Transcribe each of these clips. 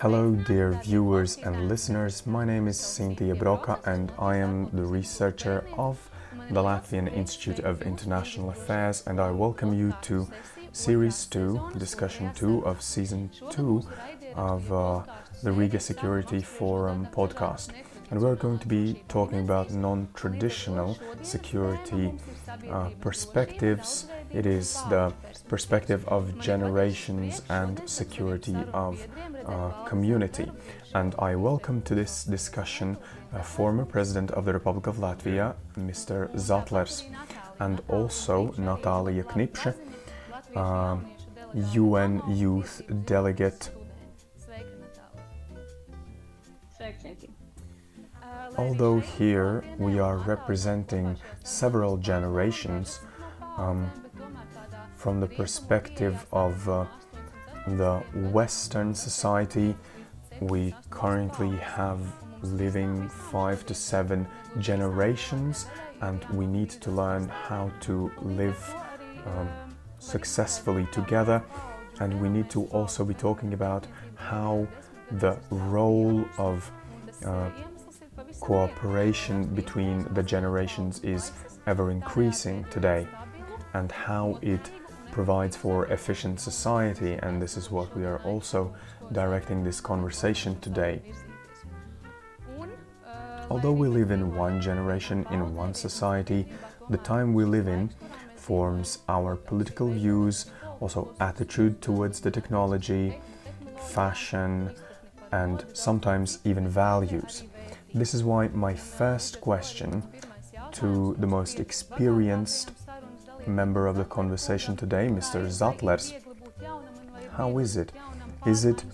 Hello, dear viewers and listeners. My name is Cynthia Broka, and I am the researcher of the Latvian Institute of International Affairs, and I welcome you to Series 2, Discussion 2 of Season 2 of uh, the Riga Security Forum podcast and we're going to be talking about non traditional security uh, perspectives. It is the perspective of generations and security of uh, community. And I welcome to this discussion uh, former President of the Republic of Latvia, Mr. Zatlers, and also Natalia Knipše, UN uh, Youth Delegate. Although here we are representing several generations um, from the perspective of uh, the Western society, we currently have living five to seven generations, and we need to learn how to live um, successfully together. And we need to also be talking about how the role of uh, cooperation between the generations is ever increasing today and how it provides for efficient society and this is what we are also directing this conversation today. Although we live in one generation in one society, the time we live in forms our political views, also attitude towards the technology, fashion, and sometimes even values. This is why my first question to the most experienced member of the conversation today, Mr. Zatlers, how is it? Is it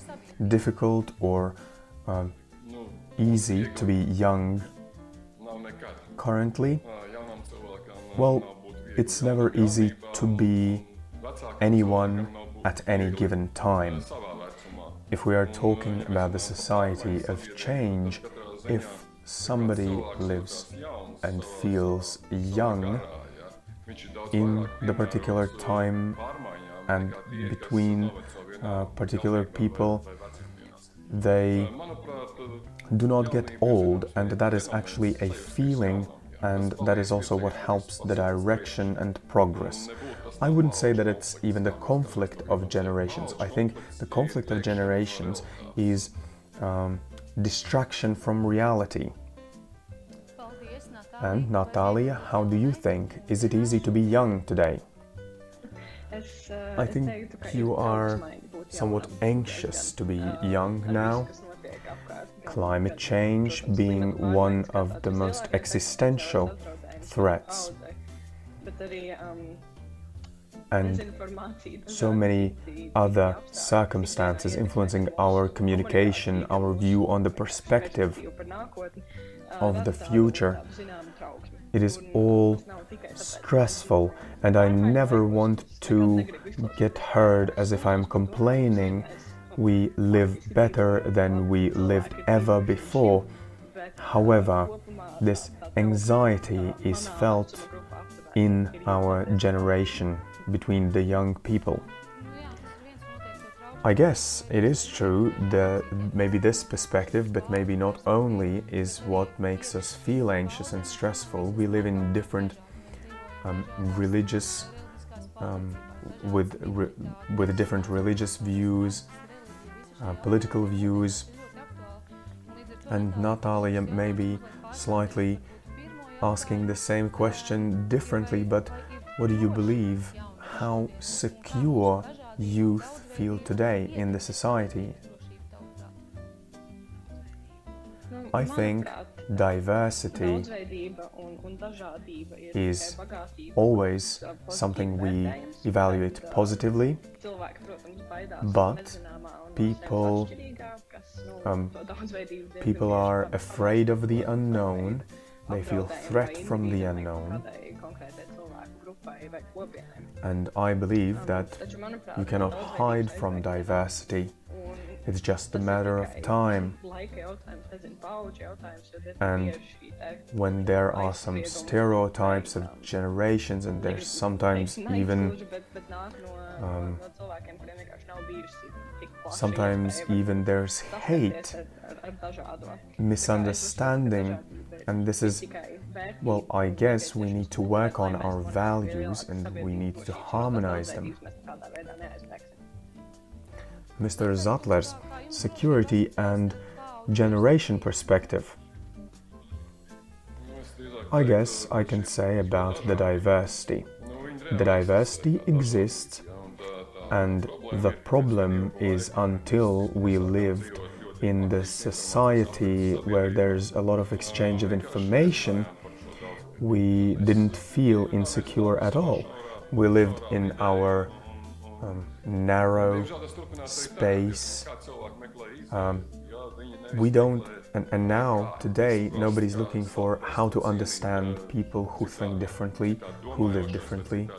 difficult or uh, easy to be young currently? Well, it's never easy to be anyone at any given time. If we are talking about the society of change, if somebody lives and feels young in the particular time and between uh, particular people, they do not get old, and that is actually a feeling, and that is also what helps the direction and progress. I wouldn't say that it's even the conflict of generations. I think the conflict of generations is um, distraction from reality. And Natalia, how do you think? Is it easy to be young today? I think you are somewhat anxious to be young now. Climate change being one of the most existential threats and so many other circumstances influencing our communication, our view on the perspective of the future. It is all stressful, and I never want to get heard as if I'm complaining. We live better than we lived ever before. However, this anxiety is felt in our generation between the young people. I guess it is true that maybe this perspective, but maybe not only, is what makes us feel anxious and stressful. We live in different um, religious, um, with re, with different religious views, uh, political views, and Natalia maybe slightly asking the same question differently. But what do you believe? how secure youth feel today in the society. I think diversity is always something we evaluate positively, but people um, people are afraid of the unknown. They feel threat from the unknown, and I believe that you cannot hide from diversity. It's just a matter of time. And when there are some stereotypes of generations, and there's sometimes even um, sometimes even there's hate, misunderstanding, and this is well, I guess we need to work on our values and we need to harmonize them. Mr. Zatlers security and generation perspective. I guess I can say about the diversity. The diversity exists, and the problem is until we lived in the society where there's a lot of exchange of information, we didn't feel insecure at all. We lived in our um, narrow space. Um, we don't, and, and now, today, nobody's looking for how to understand people who think differently, who live differently.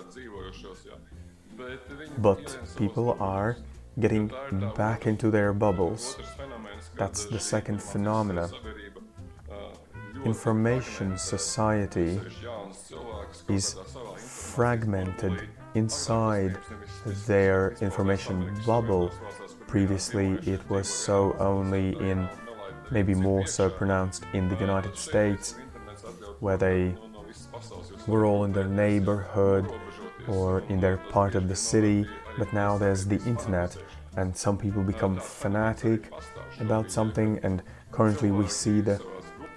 But people are getting back into their bubbles. That's the second phenomena information society is fragmented inside their information bubble. Previously, it was so only in, maybe more so pronounced in the United States, where they were all in their neighborhood or in their part of the city. But now there's the internet, and some people become fanatic about something, and currently we see the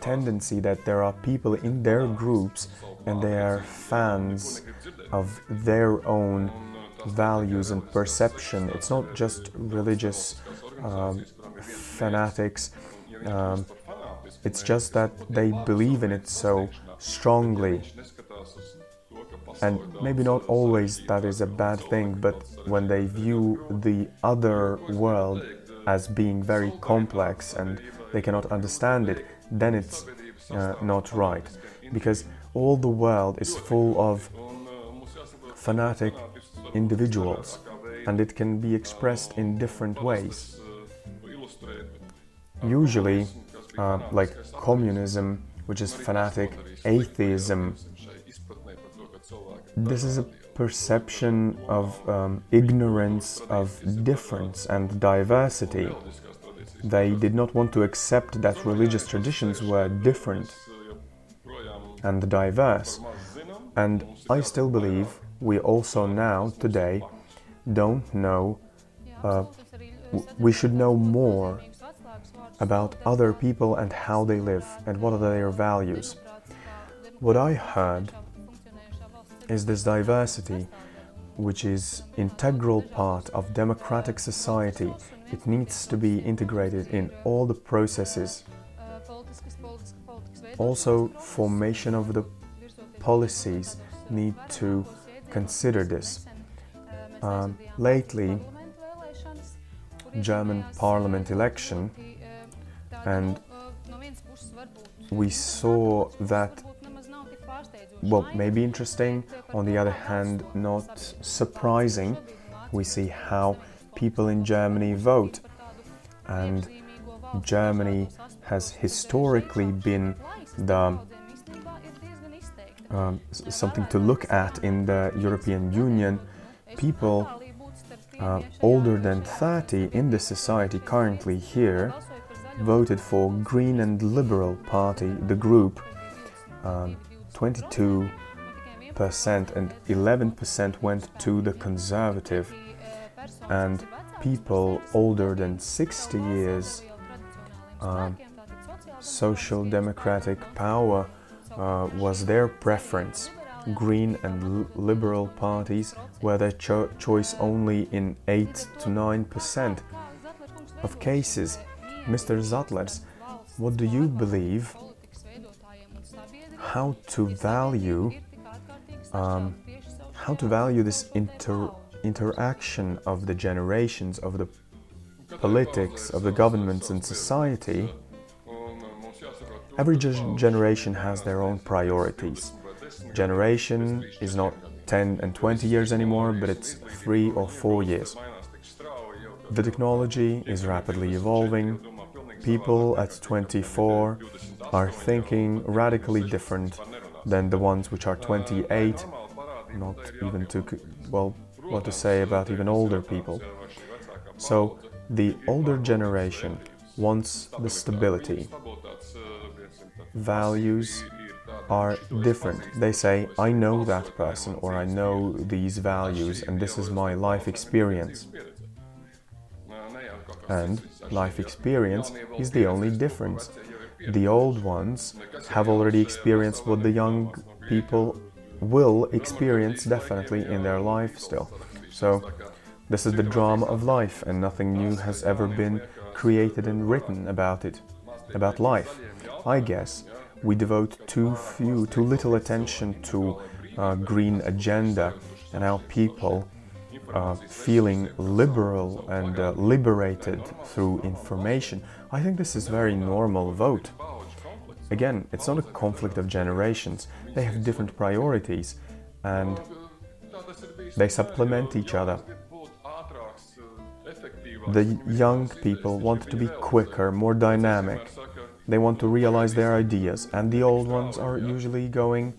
tendency that there are people in their groups and they are fans of their own values and perception. It's not just religious um, fanatics, um, it's just that they believe in it so strongly. And maybe not always that is a bad thing, but when they view the other world as being very complex and they cannot understand it, then it's uh, not right. Because all the world is full of fanatic individuals and it can be expressed in different ways. Usually, uh, like communism, which is fanatic atheism, this is a perception of um, ignorance of difference and diversity. They did not want to accept that religious traditions were different and diverse. And I still believe we also now, today, don't know, uh, we should know more about other people and how they live and what are their values. What I heard is this diversity, which is integral part of democratic society it needs to be integrated in all the processes. Also, formation of the policies need to consider this. Um, lately, German parliament election, and we saw that well, maybe interesting, on the other hand, not surprising. We see how people in Germany vote. And Germany has historically been the um, something to look at in the European Union. People uh, older than 30 in the society currently here voted for Green and Liberal Party, the group. Um, 22% and 11% went to the Conservative and people older than 60 years, uh, social democratic power uh, was their preference. Green and liberal parties were their cho- choice only in 8 to 9 percent of cases. Mr. Zatlers, what do you believe? How to value um, how to value this inter interaction of the generations of the politics, of the governments and society, every generation has their own priorities. Generation is not 10 and 20 years anymore, but it's three or four years. The technology is rapidly evolving. People at 24 are thinking radically different than the ones which are 28, not even to, well, what to say about even older people. So the older generation wants the stability. Values are different. They say, I know that person or I know these values and this is my life experience. And life experience is the only difference. The old ones have already experienced what the young people will experience definitely in their life still. So, this is the drama of life, and nothing new has ever been created and written about it, about life. I guess we devote too few, too little attention to uh, green agenda and how people uh, feeling liberal and uh, liberated through information. I think this is very normal vote. Again, it's not a conflict of generations. They have different priorities and they supplement each other. The young people want to be quicker, more dynamic. They want to realize their ideas, and the old ones are usually going,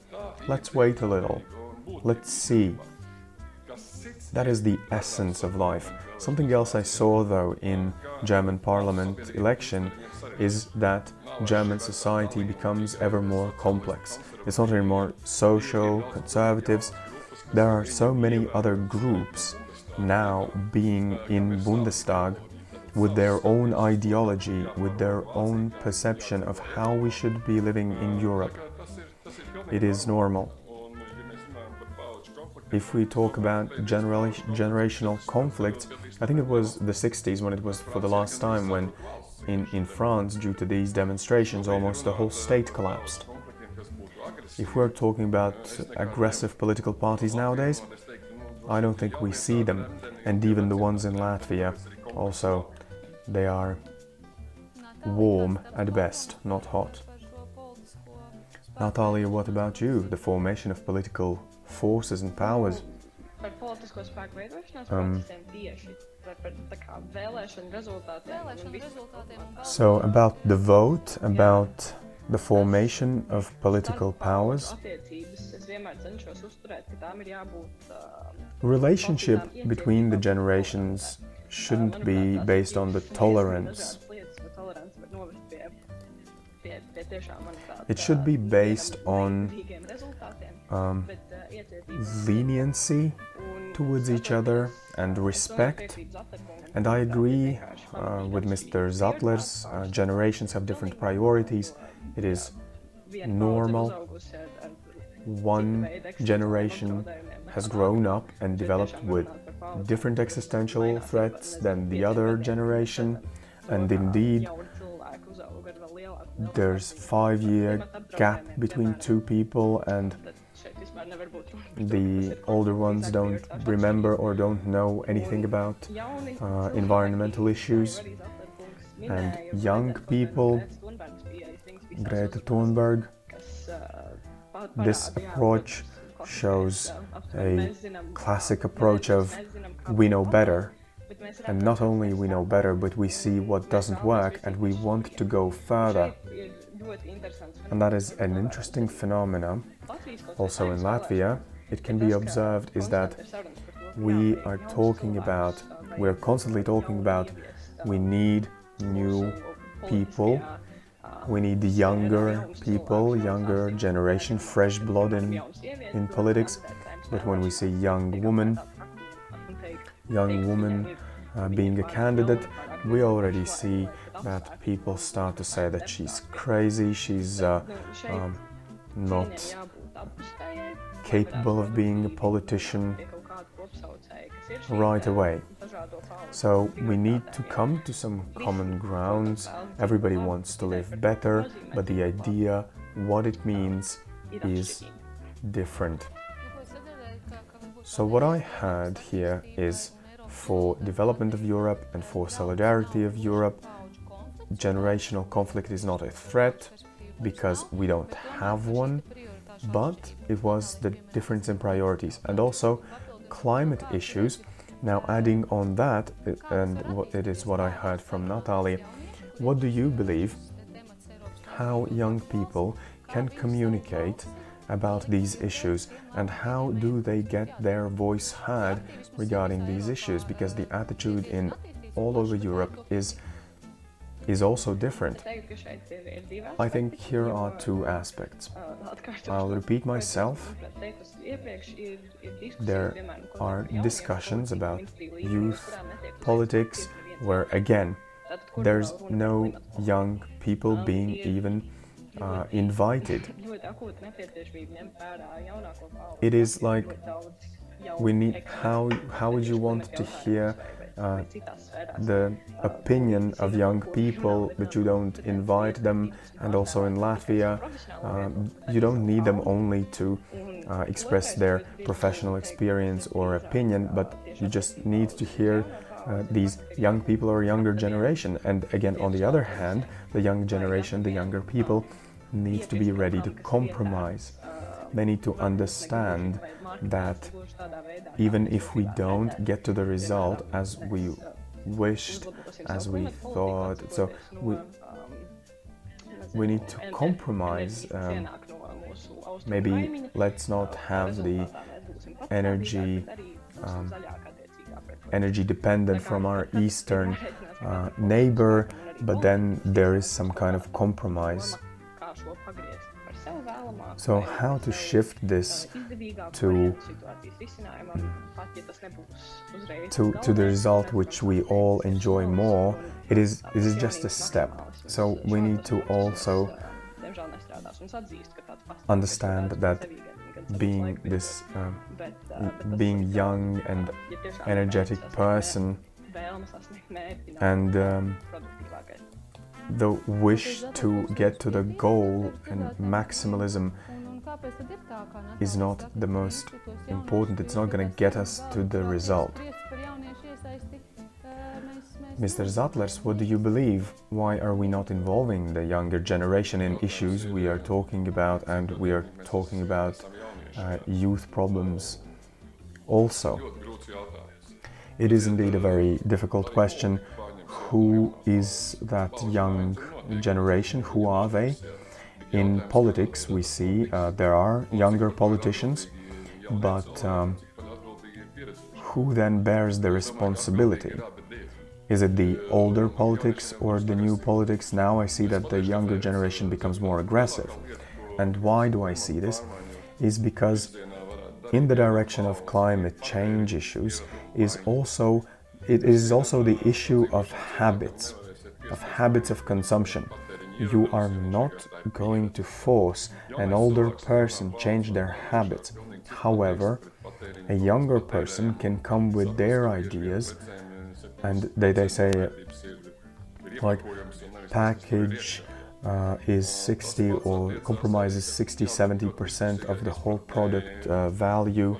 let's wait a little, let's see. That is the essence of life. Something else I saw though in German parliament election is that German society becomes ever more complex. It's not anymore social, conservatives. There are so many other groups now being in Bundestag with their own ideology, with their own perception of how we should be living in Europe. It is normal. If we talk about genera- generational conflict, I think it was the 60s when it was for the last time when in, in France, due to these demonstrations, almost the whole state collapsed. If we're talking about aggressive political parties nowadays, I don't think we see them, and even the ones in Latvia also, they are warm at best, not hot. Natalia, what about you? The formation of political forces and powers? Um, so, about the vote, about the formation of political powers, Relationship between the generations shouldn't be based on the tolerance. It should be based on um, leniency towards each other and respect. And I agree uh, with Mr. Zatlers uh, generations have different priorities. It is normal one generation has grown up and developed with different existential threats than the other generation, and indeed, there's five year gap between two people and the older ones don't remember or don't know anything about uh, environmental issues. And young people Greta Thunberg this approach shows a classic approach of we know better. And not only we know better, but we see what doesn't work and we want to go further. And that is an interesting phenomenon. Also in Latvia, it can be observed is that we are talking about, we're constantly talking about, we need new people we need the younger people, younger generation, fresh blood in, in politics. But when we see young women, young woman uh, being a candidate, we already see that people start to say that she's crazy, she's uh, um, not capable of being a politician right away. So we need to come to some common grounds. Everybody wants to live better, but the idea, what it means, is different. So what I had here is for development of Europe and for solidarity of Europe, generational conflict is not a threat because we don't have one, but it was the difference in priorities and also climate issues. Now, adding on that, uh, and it is what I heard from Natalie, what do you believe how young people can communicate about these issues and how do they get their voice heard regarding these issues? Because the attitude in all over Europe is is also different. I think here are two aspects. I'll repeat myself. There are discussions about youth politics where again there's no young people being even uh, invited. It is like we need how how would you want to hear uh, the opinion of young people, but you don't invite them. And also in Latvia, uh, you don't need them only to uh, express their professional experience or opinion, but you just need to hear uh, these young people or younger generation. And again, on the other hand, the young generation, the younger people, need to be ready to compromise. They need to understand that even if we don't get to the result as we wished, as we thought, so we, we need to compromise. Um, maybe let's not have the energy um, energy dependent from our eastern uh, neighbor, but then there is some kind of compromise. So, how to shift this to, to, to the result which we all enjoy more? It is, it is just a step. So, we need to also understand that being this uh, being young and energetic person and um, the wish to get to the goal and maximalism is not the most important. It's not going to get us to the result. Mr. Zatlers, what do you believe? Why are we not involving the younger generation in issues we are talking about and we are talking about uh, youth problems also? It is indeed a very difficult question. Who is that young generation? Who are they? In politics, we see uh, there are younger politicians, but um, who then bears the responsibility? Is it the older politics or the new politics? Now I see that the younger generation becomes more aggressive. And why do I see this? Is because in the direction of climate change issues is also it is also the issue of habits, of habits of consumption. You are not going to force an older person change their habits. However, a younger person can come with their ideas and they, they say like package uh, is 60 or compromises 60 70% of the whole product uh, value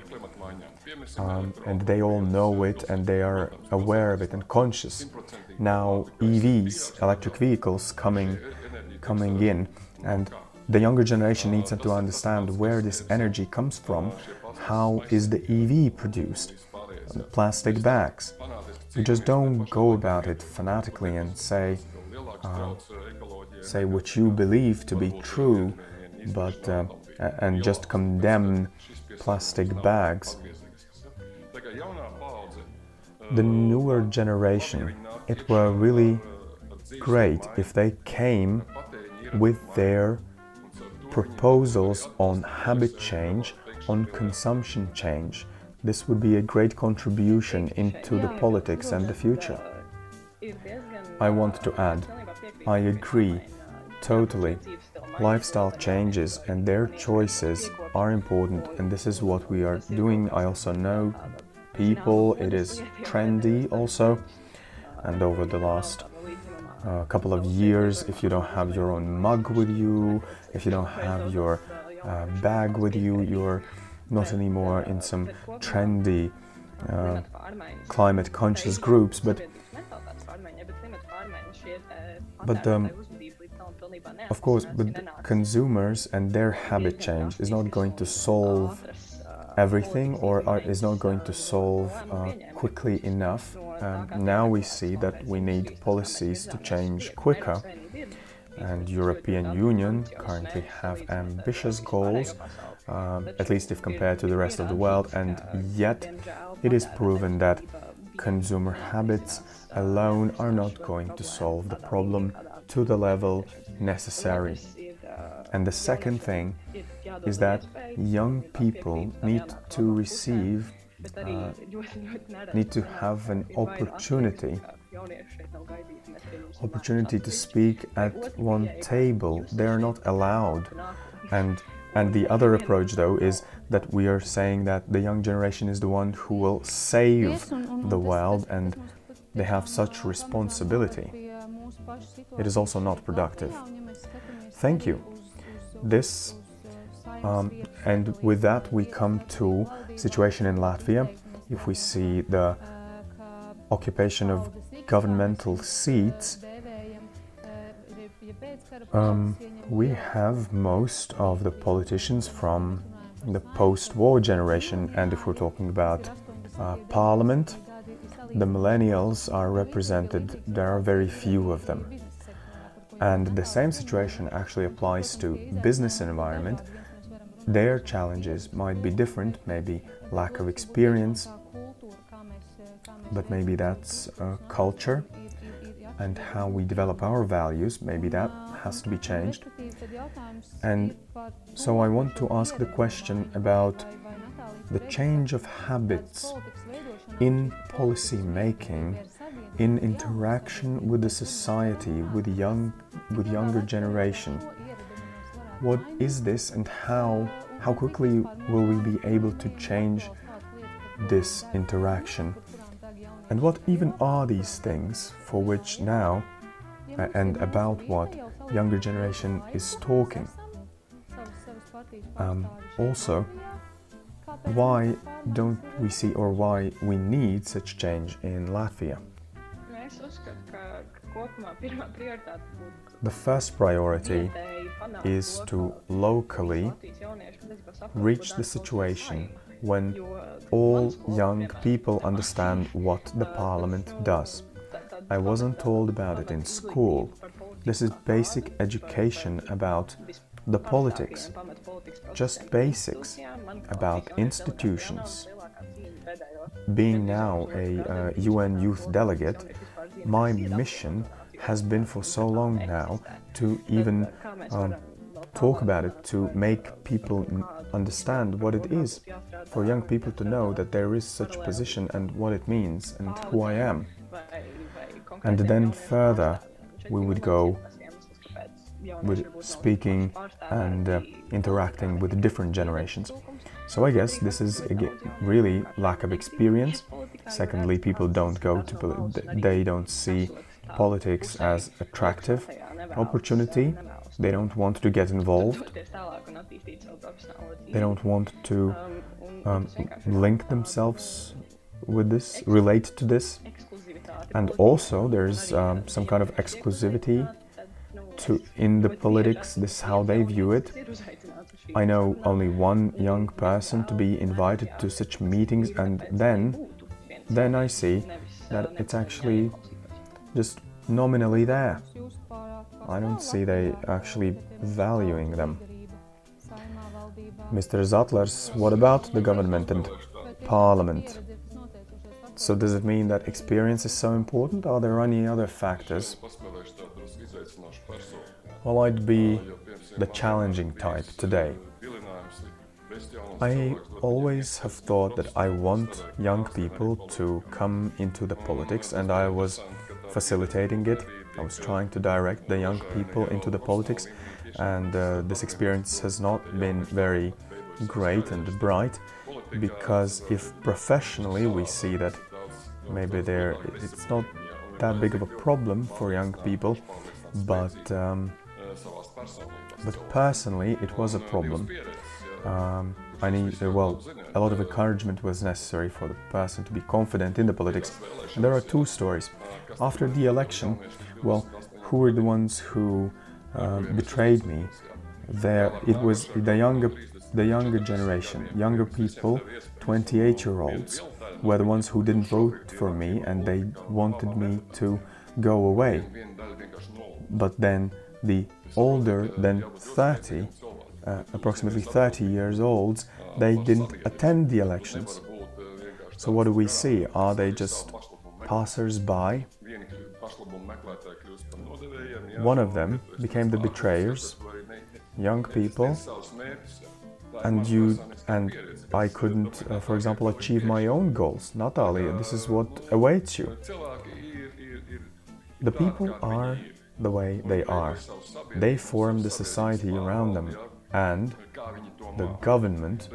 um, and they all know it and they are aware of it and conscious. Now evs electric vehicles coming coming in and the younger generation needs to understand where this energy comes from. How is the ev produced? Plastic bags. You just don't go about it fanatically and say uh, say what you believe to be true, but uh, and just condemn plastic bags. The newer generation, it were really great if they came with their proposals on habit change, on consumption change, this would be a great contribution into the politics and the future. I want to add, I agree totally. Lifestyle changes and their choices are important, and this is what we are doing. I also know people, it is trendy also, and over the last uh, couple of years, if you don't have your own mug with you, if you don't have your uh, bag with you, you're not anymore in some trendy uh, climate conscious groups, but but um, of course, but consumers and their habit change is not going to solve everything or is not going to solve uh, quickly enough. Now we see that we need policies to change quicker and European Union currently have ambitious goals, um, at least if compared to the rest of the world, and yet it is proven that consumer habits alone are not going to solve the problem to the level necessary. And the second thing is that young people need to receive, uh, need to have an opportunity opportunity to speak at one table. They are not allowed. And and the other approach though is that we are saying that the young generation is the one who will save the world and they have such responsibility. It is also not productive. Thank you. This um, and with that we come to situation in Latvia. If we see the occupation of governmental seats, um, we have most of the politicians from the post war generation, and if we're talking about uh, parliament, the millennials are represented, there are very few of them. And the same situation actually applies to business environment. Their challenges might be different, maybe lack of experience, but maybe that's culture and how we develop our values. Maybe that has to be changed. And so I want to ask the question about the change of habits in policy making, in interaction with the society, with young, with younger generation. What is this, and how how quickly will we be able to change this interaction? And what even are these things for which now and about what younger generation is talking? Um, also, why don't we see or why we need such change in Latvia? The first priority is to locally reach the situation when all young people understand what the parliament does. I wasn't told about it in school. This is basic education about the politics, just basics about institutions. Being now a uh, UN youth delegate, my mission has been for so long now to even um, talk about it, to make people understand what it is, for young people to know that there is such a position and what it means and who I am. And then further, we would go with speaking and uh, interacting with different generations. So I guess this is again, really lack of experience. Secondly, people don't go to they don't see politics as attractive opportunity they don't want to get involved. They don't want to um, link themselves with this, relate to this. And also, there's um, some kind of exclusivity to in the politics. This is how they view it. I know only one young person to be invited to such meetings, and then, then I see that it's actually just nominally there. I don't see they actually valuing them. Mr. Zatlers, what about the government and parliament? So does it mean that experience is so important? Are there any other factors? Well, I'd be the challenging type today. I always have thought that I want young people to come into the politics and I was facilitating it I was trying to direct the young people into the politics, and uh, this experience has not been very great and bright because if professionally we see that maybe there it's not that big of a problem for young people, but um, but personally it was a problem. Um, Uh, well, a lot of encouragement was necessary for the person to be confident in the politics. And there are two stories. After the election, well, who were the ones who uh, betrayed me? There, it was the younger the younger generation, younger people, 28 year olds, were the ones who didn't vote for me and they wanted me to go away. But then the older than 30, uh, approximately 30 years olds, they didn't attend the elections. So what do we see? Are they just passers-by? One of them became the betrayers, young people, and you and I couldn't, uh, for example, achieve my own goals. Natalia, this is what awaits you. The people are the way they are. They form the society around them and the government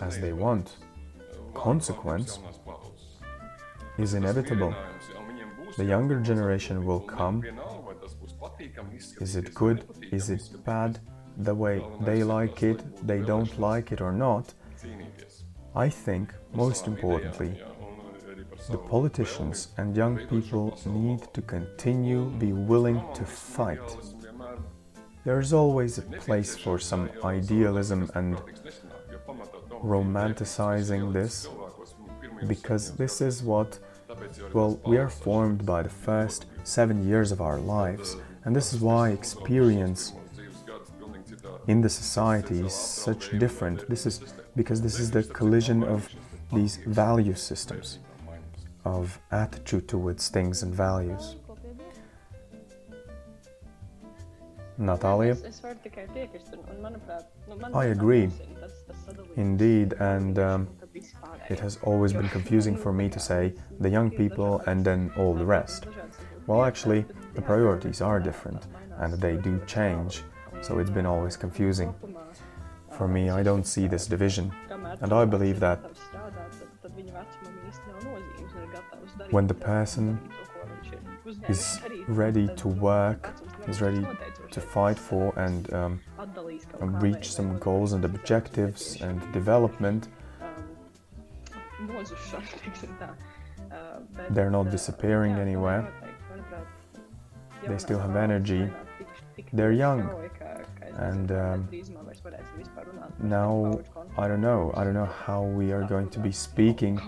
as they want. Consequence is inevitable. The younger generation will come. Is it good? Is it bad? The way they like it, they don't like it or not. I think, most importantly, the politicians and young people need to continue be willing to fight. There is always a place for some idealism and romanticizing this because this is what well we are formed by the first 7 years of our lives and this is why experience in the society is such different this is because this is the collision of these value systems of attitude towards things and values. Natalia? I agree. Indeed, and um, it has always been confusing for me to say the young people and then all the rest. Well, actually, the priorities are different and they do change, so it's been always confusing. For me, I don't see this division, and I believe that when the person is ready to work, is ready to fight for and, um, reach some goals and objectives and development, they're not disappearing anywhere. They still have energy. They're young. And um, now I don't know. I don't know how we are going to be speaking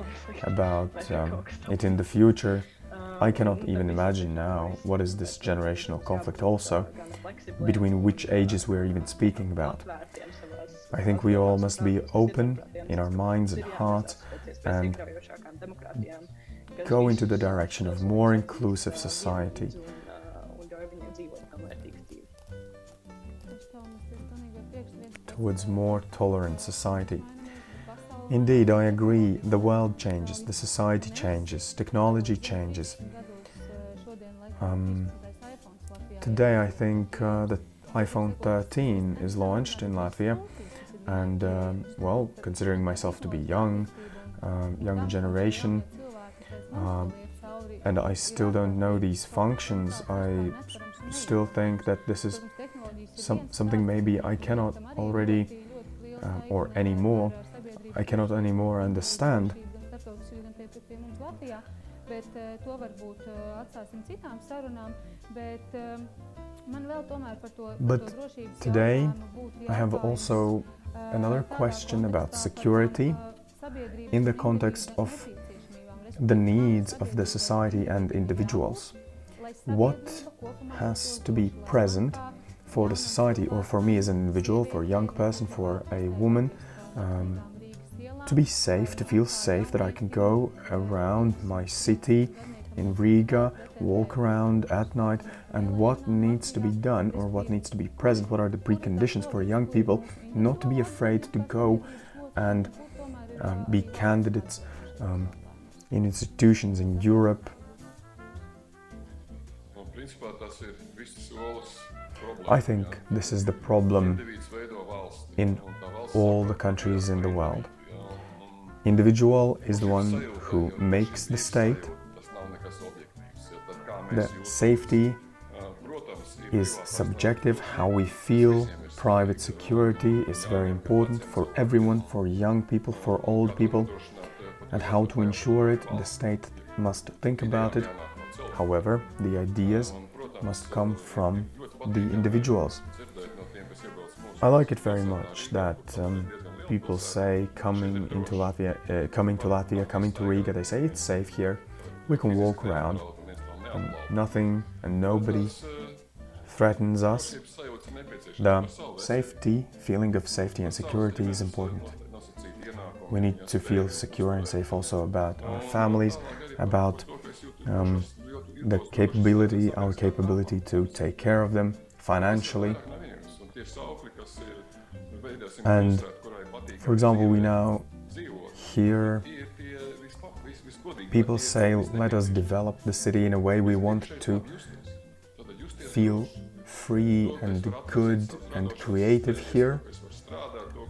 about um, it in the future. I cannot even imagine now what is this generational conflict also, between which ages we're even speaking about. I think we all must be open in our minds and hearts and go into the direction of more inclusive society towards more tolerant society. Indeed, I agree, the world changes, the society changes, technology changes. Um, today, I think uh, the iPhone 13 is launched in Latvia, and um, well, considering myself to be young, uh, younger generation, um, and I still don't know these functions, I still think that this is some, something maybe I cannot already uh, or anymore I cannot anymore understand. But today I have also another question about security in the context of the needs of the society and individuals. What has to be present for the society or for me as an individual, for a young person, for a woman, um, to be safe, to feel safe, that I can go around my city in Riga, walk around at night, and what needs to be done or what needs to be present, what are the preconditions for young people not to be afraid to go and um, be candidates um, in institutions in Europe. I think this is the problem in all the countries in the world. Individual is the one who makes the state. The safety is subjective, how we feel. Private security is very important for everyone, for young people, for old people. And how to ensure it, the state must think about it. However, the ideas must come from the individuals. I like it very much that um, people say coming into Latvia, uh, coming to Latvia, coming to Riga, they say it's safe here. We can walk around, and nothing and nobody threatens us. The safety, feeling of safety and security is important. We need to feel secure and safe also about our families, about um, the capability, our capability to take care of them financially. And for example, we now hear people say, let us develop the city in a way we want to feel free and good and creative here.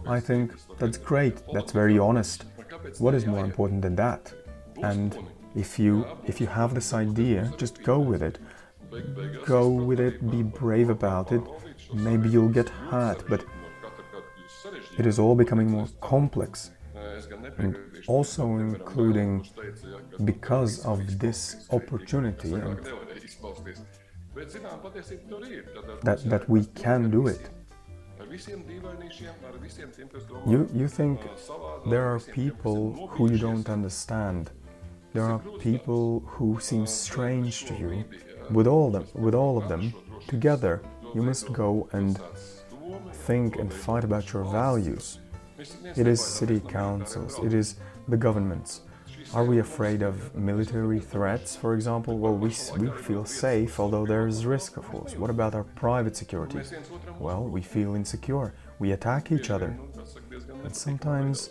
I think that's great, that's very honest. What is more important than that? And if you if you have this idea, just go with it. Go with it, be brave about it. Maybe you'll get hurt, but it is all becoming more complex. And also including because of this opportunity that, that we can do it. You, you think there are people who you don't understand. There are people who seem strange to you. With all, them, with all of them, together, you must go and think and fight about your values. It is city councils, it is the governments. Are we afraid of military threats, for example? Well, we, we feel safe, although there is risk, of course. What about our private security? Well, we feel insecure. We attack each other. And sometimes,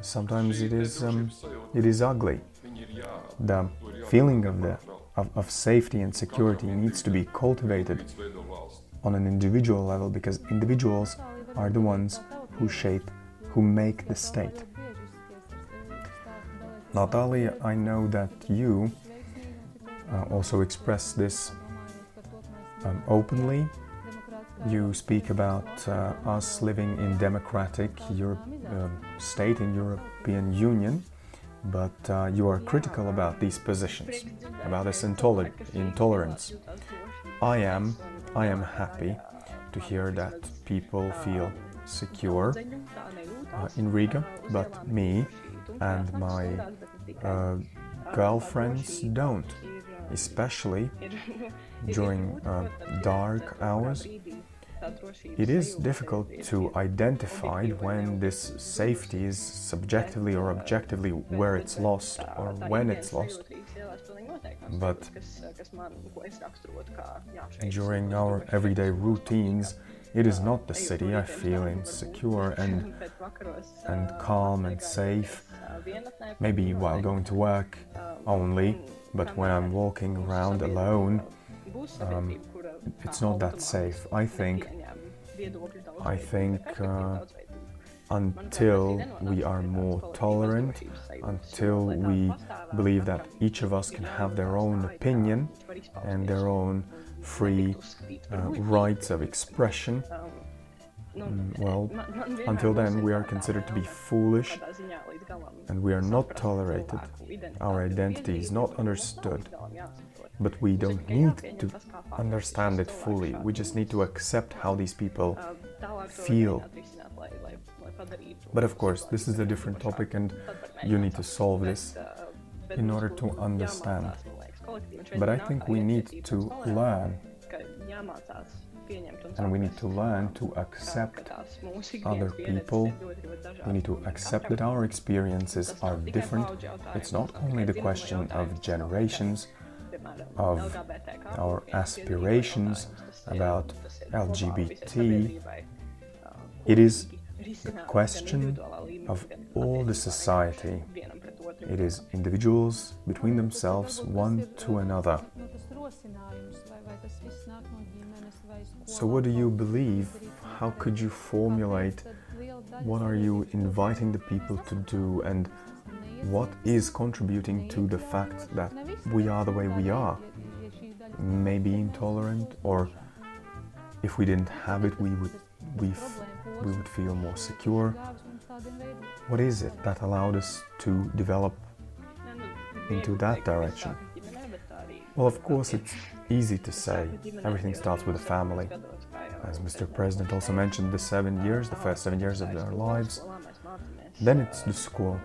sometimes it is, um, it is ugly. The feeling of, the, of, of safety and security needs to be cultivated on an individual level because individuals are the ones who shape, who make the state. Natalia, I know that you uh, also express this um, openly. You speak about uh, us living in democratic Europe, uh, state in European Union, but uh, you are critical about these positions, about this intoler- intolerance. I am, I am happy to hear that people feel secure uh, in Riga, but me and my uh, girlfriends don't, especially during uh, dark hours. It is difficult to identify when this safety is subjectively or objectively where it's lost or when it's lost. But during our everyday routines, it is not the city I feel insecure and, and calm and safe. Maybe while going to work only, but when I'm walking around alone, um, it's not that safe. I think, I think uh, until we are more tolerant, until we believe that each of us can have their own opinion and their own free uh, rights of expression. Mm, well, until then, we are considered to be foolish and we are not tolerated. Our identity is not understood. But we don't need to understand it fully. We just need to accept how these people feel. But of course, this is a different topic, and you need to solve this in order to understand. But I think we need to learn. And we need to learn to accept other people. We need to accept that our experiences are different. It's not only the question of generations, of our aspirations about LGBT. It is the question of all the society. It is individuals between themselves, one to another. So, what do you believe? How could you formulate? What are you inviting the people to do? And what is contributing to the fact that we are the way we are? Maybe intolerant, or if we didn't have it, we would we we would feel more secure. What is it that allowed us to develop into that direction? Well, of course, it's easy to say everything starts with a family. as Mr. President also mentioned, the seven years, the first seven years of their lives. Then it's the school,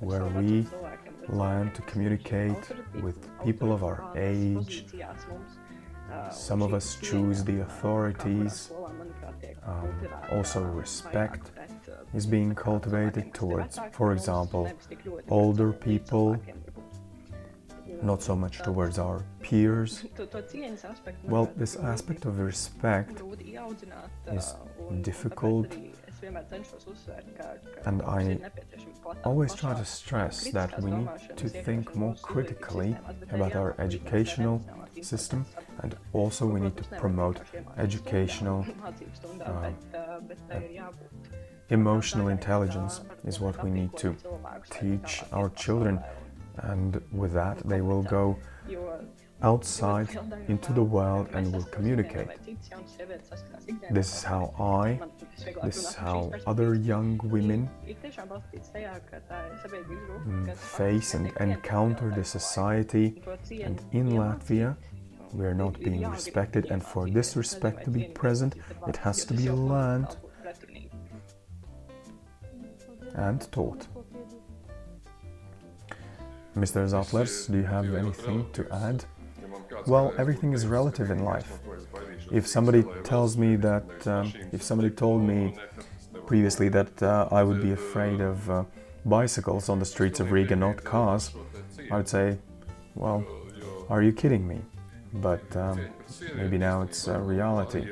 where we learn to communicate with people of our age. Some of us choose the authorities. Um, also, respect is being cultivated towards, for example, older people, not so much towards our peers. Well, this aspect of respect is difficult, and I always try to stress that we need to think more critically about our educational system and also we need to promote educational uh, emotional intelligence is what we need to teach our children. and with that they will go outside into the world and will communicate. This is how I, this is how other young women mm, face and encounter the society. And in Latvia, we are not being respected, and for this respect to be present, it has to be learned and taught. Mr. Zatlers, do you have anything to add? Well, everything is relative in life. If somebody tells me that, um, if somebody told me previously that uh, I would be afraid of uh, bicycles on the streets of Riga, not cars, I would say, well, are you kidding me? But um, maybe now it's a reality.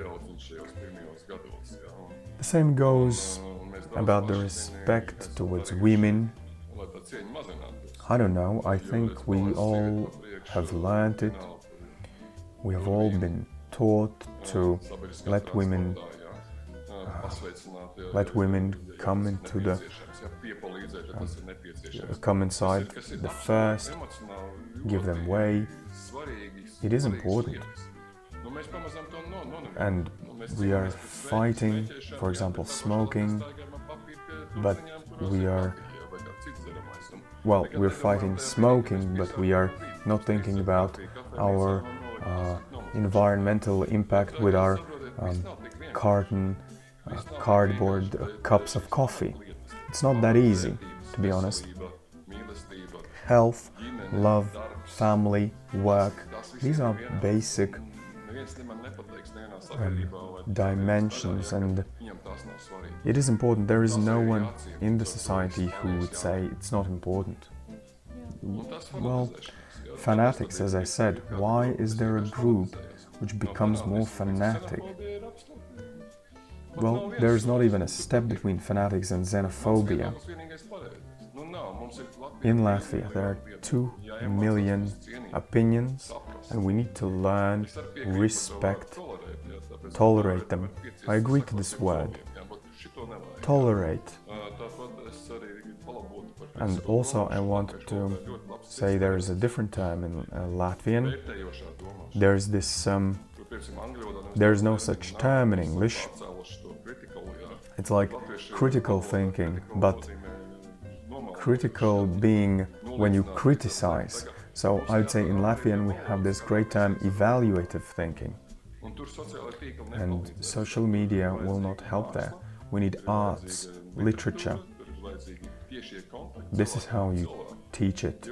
The same goes about the respect towards women. I don't know, I think we all have learned it we have all been taught to let women uh, let women come into the uh, come inside the first, give them way. It is important, and we are fighting, for example, smoking, but we are well, we're fighting smoking, but we are not thinking about our uh, environmental impact with our um, carton, uh, cardboard uh, cups of coffee. It's not that easy, to be honest. Health, love, family, work, these are basic um, dimensions, and it is important. There is no one in the society who would say it's not important. Well, Fanatics, as I said, why is there a group which becomes more fanatic? Well, there's not even a step between fanatics and xenophobia. In Latvia, there are 2 million opinions, and we need to learn, respect, tolerate them. I agree to this word. Tolerate. And also, I want to say there is a different term in uh, Latvian. There's this, um, there's no such term in English. It's like critical thinking, but critical being when you criticize. So I would say in Latvian we have this great term evaluative thinking. And social media will not help there. We need arts, literature. This is how you teach it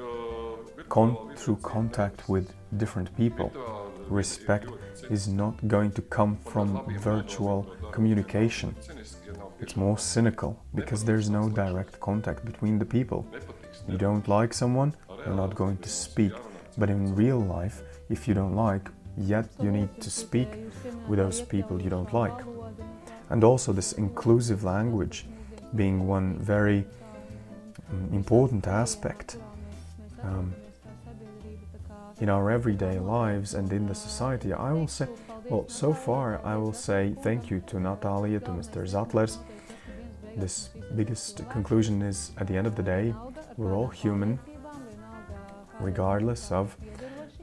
con- through contact with different people. Respect is not going to come from virtual communication. It's more cynical because there's no direct contact between the people. You don't like someone, you're not going to speak. But in real life, if you don't like, yet you need to speak with those people you don't like. And also, this inclusive language being one very important aspect. Um, in our everyday lives and in the society, I will say, well, so far, I will say thank you to Natalia, to Mr. Zatlers. This biggest conclusion is at the end of the day, we're all human, regardless of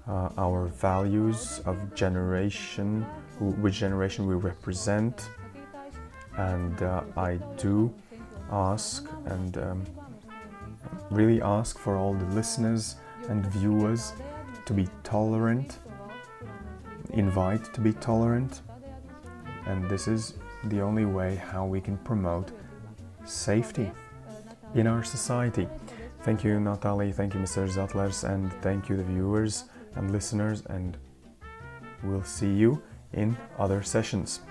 uh, our values, of generation, which generation we represent. And uh, I do ask and um, really ask for all the listeners and viewers to be tolerant, invite to be tolerant, and this is the only way how we can promote safety in our society. Thank you, Natalie. Thank you, Mr. Zatlers, and thank you, the viewers and listeners. And we'll see you in other sessions.